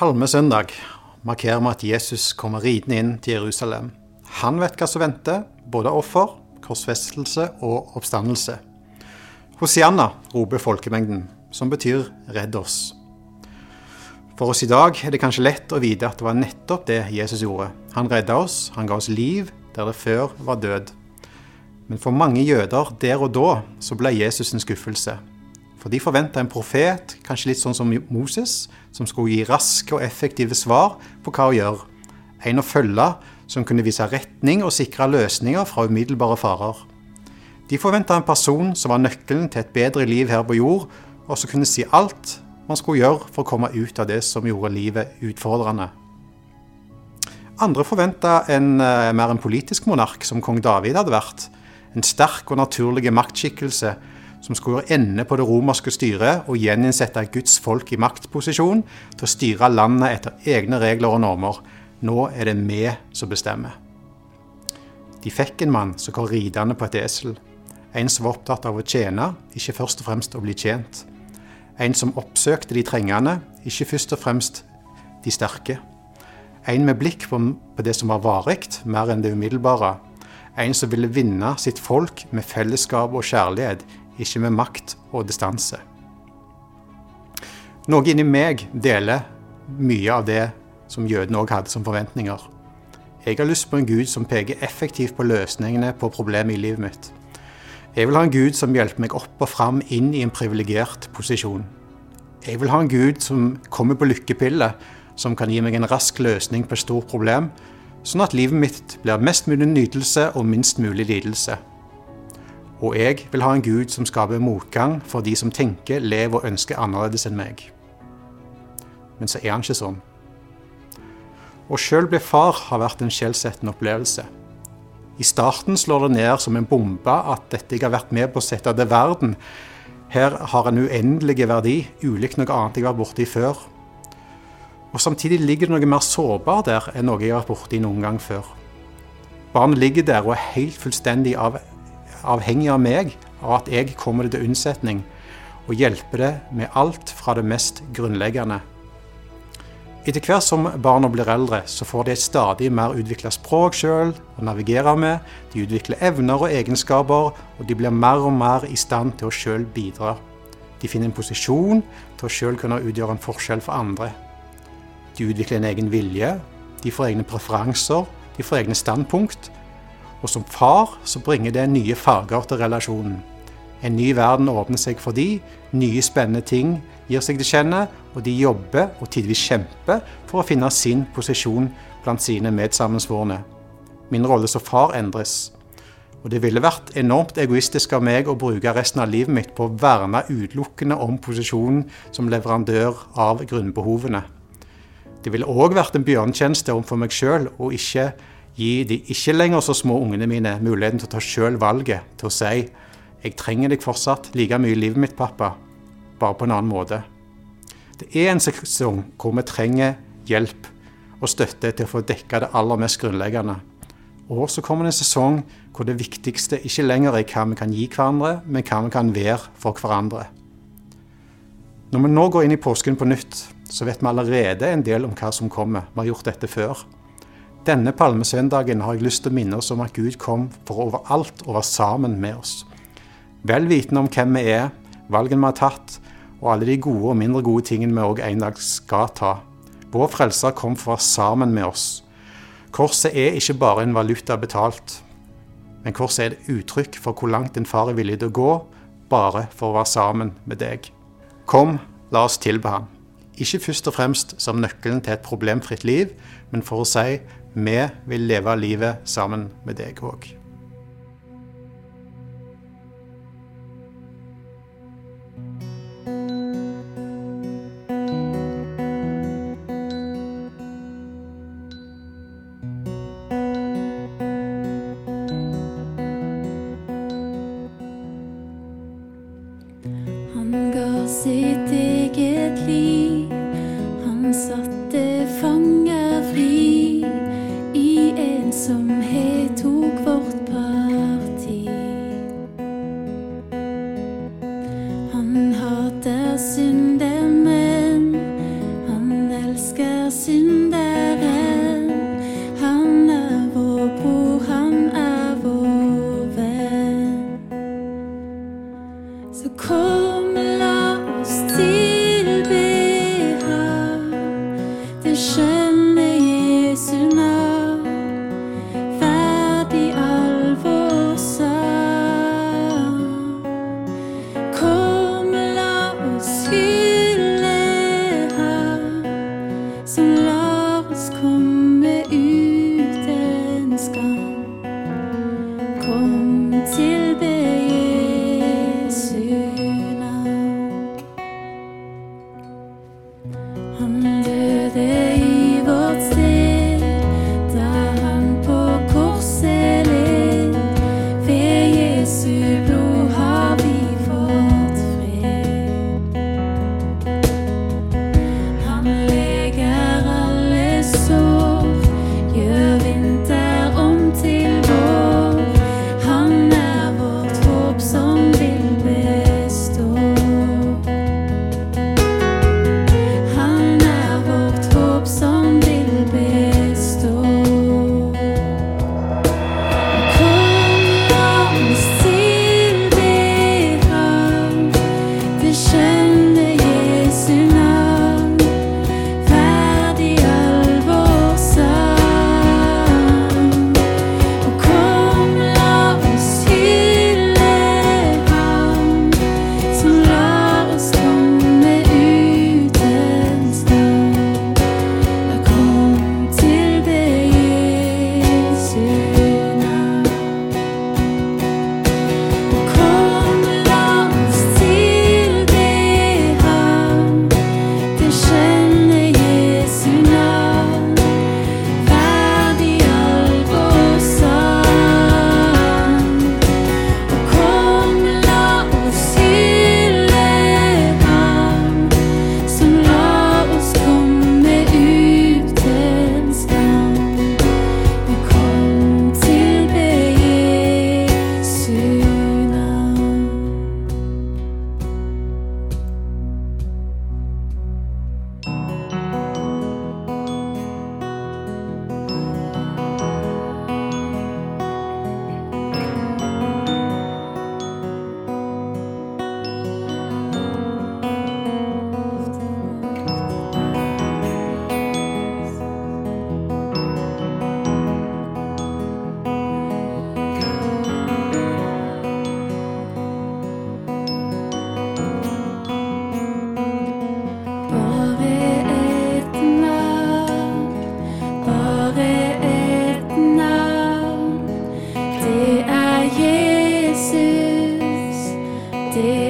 Palmesøndag markerer vi at Jesus kommer ridende inn til Jerusalem. Han vet hva som venter, både offer, korsfestelse og oppstandelse. Hosianna roper folkemengden, som betyr 'redd oss'. For oss i dag er det kanskje lett å vite at det var nettopp det Jesus gjorde. Han redda oss, han ga oss liv der det før var død. Men for mange jøder der og da så ble Jesus en skuffelse. For de forventa en profet, kanskje litt sånn som Moses, som skulle gi raske og effektive svar på hva å gjøre. En å følge som kunne vise retning og sikre løsninger fra umiddelbare farer. De forventa en person som var nøkkelen til et bedre liv her på jord, og som kunne si alt man skulle gjøre for å komme ut av det som gjorde livet utfordrende. Andre forventa en, eh, mer en politisk monark, som kong David hadde vært. En sterk og naturlig maktskikkelse som skulle gjøre ende på det romerske styret og gjeninnsette Guds folk i maktposisjon til å styre landet etter egne regler og normer. Nå er det vi som bestemmer. De fikk en mann som kom ridende på et esel. En som var opptatt av å tjene, ikke først og fremst å bli tjent. En som oppsøkte de trengende, ikke først og fremst de sterke. En med blikk på, det som var varig, mer enn det umiddelbare. En som ville vinne sitt folk med fellesskap og kjærlighet, ikke med makt og distanse. Noe inni meg deler mye av det som jødene òg hadde som forventninger. Jeg har lyst på en gud som peker effektivt på løsningene på problemet i livet mitt. Jeg vil ha en gud som hjelper meg opp og fram inn i en privilegert posisjon. Jeg vil ha en gud som kommer på lykkepille, som kan gi meg en rask løsning på et stort problem, sånn at livet mitt blir mest mulig nytelse og minst mulig lidelse. Og jeg vil ha en Gud som skaper motgang for de som tenker, lever og ønsker annerledes enn meg. Men så er han ikke sånn. Å sjøl bli far har vært en skjellsettende opplevelse. I starten slår det ned som en bombe at dette jeg har vært med på å sette til verden, her har en uendelig verdi, ulikt noe annet jeg vært borti før. Og Samtidig ligger det noe mer sårbar der enn noe jeg har vært borti noen gang før. Barnet ligger der og er helt fullstendig av avhengig av meg, av at jeg kommer det til unnsetning, og hjelper det med alt fra det mest grunnleggende. Etter hvert som barna blir eldre, så får de et stadig mer utvikla språk sjøl å navigere med, de utvikler evner og egenskaper, og de blir mer og mer i stand til å sjøl bidra. De finner en posisjon til å sjøl kunne utgjøre en forskjell for andre. De utvikler en egen vilje, de får egne preferanser, de får egne standpunkt, og som far så bringer det nye farger til relasjonen. En ny verden åpner seg for de, nye spennende ting gir seg til kjenne, og de jobber og tidvis kjemper for å finne sin posisjon blant sine medsammensvorne. Min rolle som far endres. Og det ville vært enormt egoistisk av meg å bruke resten av livet mitt på å verne utelukkende om posisjonen som leverandør av grunnbehovene. Det ville òg vært en bjørntjeneste overfor meg sjøl å ikke Gi de ikke lenger så små ungene mine muligheten til å ta sjøl valget, til å si 'Jeg trenger deg fortsatt like mye i livet mitt, pappa', bare på en annen måte. Det er en sesong hvor vi trenger hjelp og støtte til å få dekka det aller mest grunnleggende. Og så kommer det en sesong hvor det viktigste ikke lenger er hva vi kan gi hverandre, men hva vi kan være for hverandre. Når vi nå går inn i påsken på nytt, så vet vi allerede en del om hva som kommer. Vi har gjort dette før. Denne palmesøndagen har jeg lyst til å minne oss om at Gud kom for overalt å være sammen med oss. Vel vitende om hvem vi er, valgene vi har tatt, og alle de gode og mindre gode tingene vi òg en dag skal ta. Vår frelser kom for å være sammen med oss. Korset er ikke bare en valuta betalt, men korset er et uttrykk for hvor langt en far er villig til å gå bare for å være sammen med deg. Kom, la oss tilbe ham ikke først og fremst som nøkkelen til et problemfritt liv, men for å si vi vil leve livet sammen med deg òg. see us in. ser.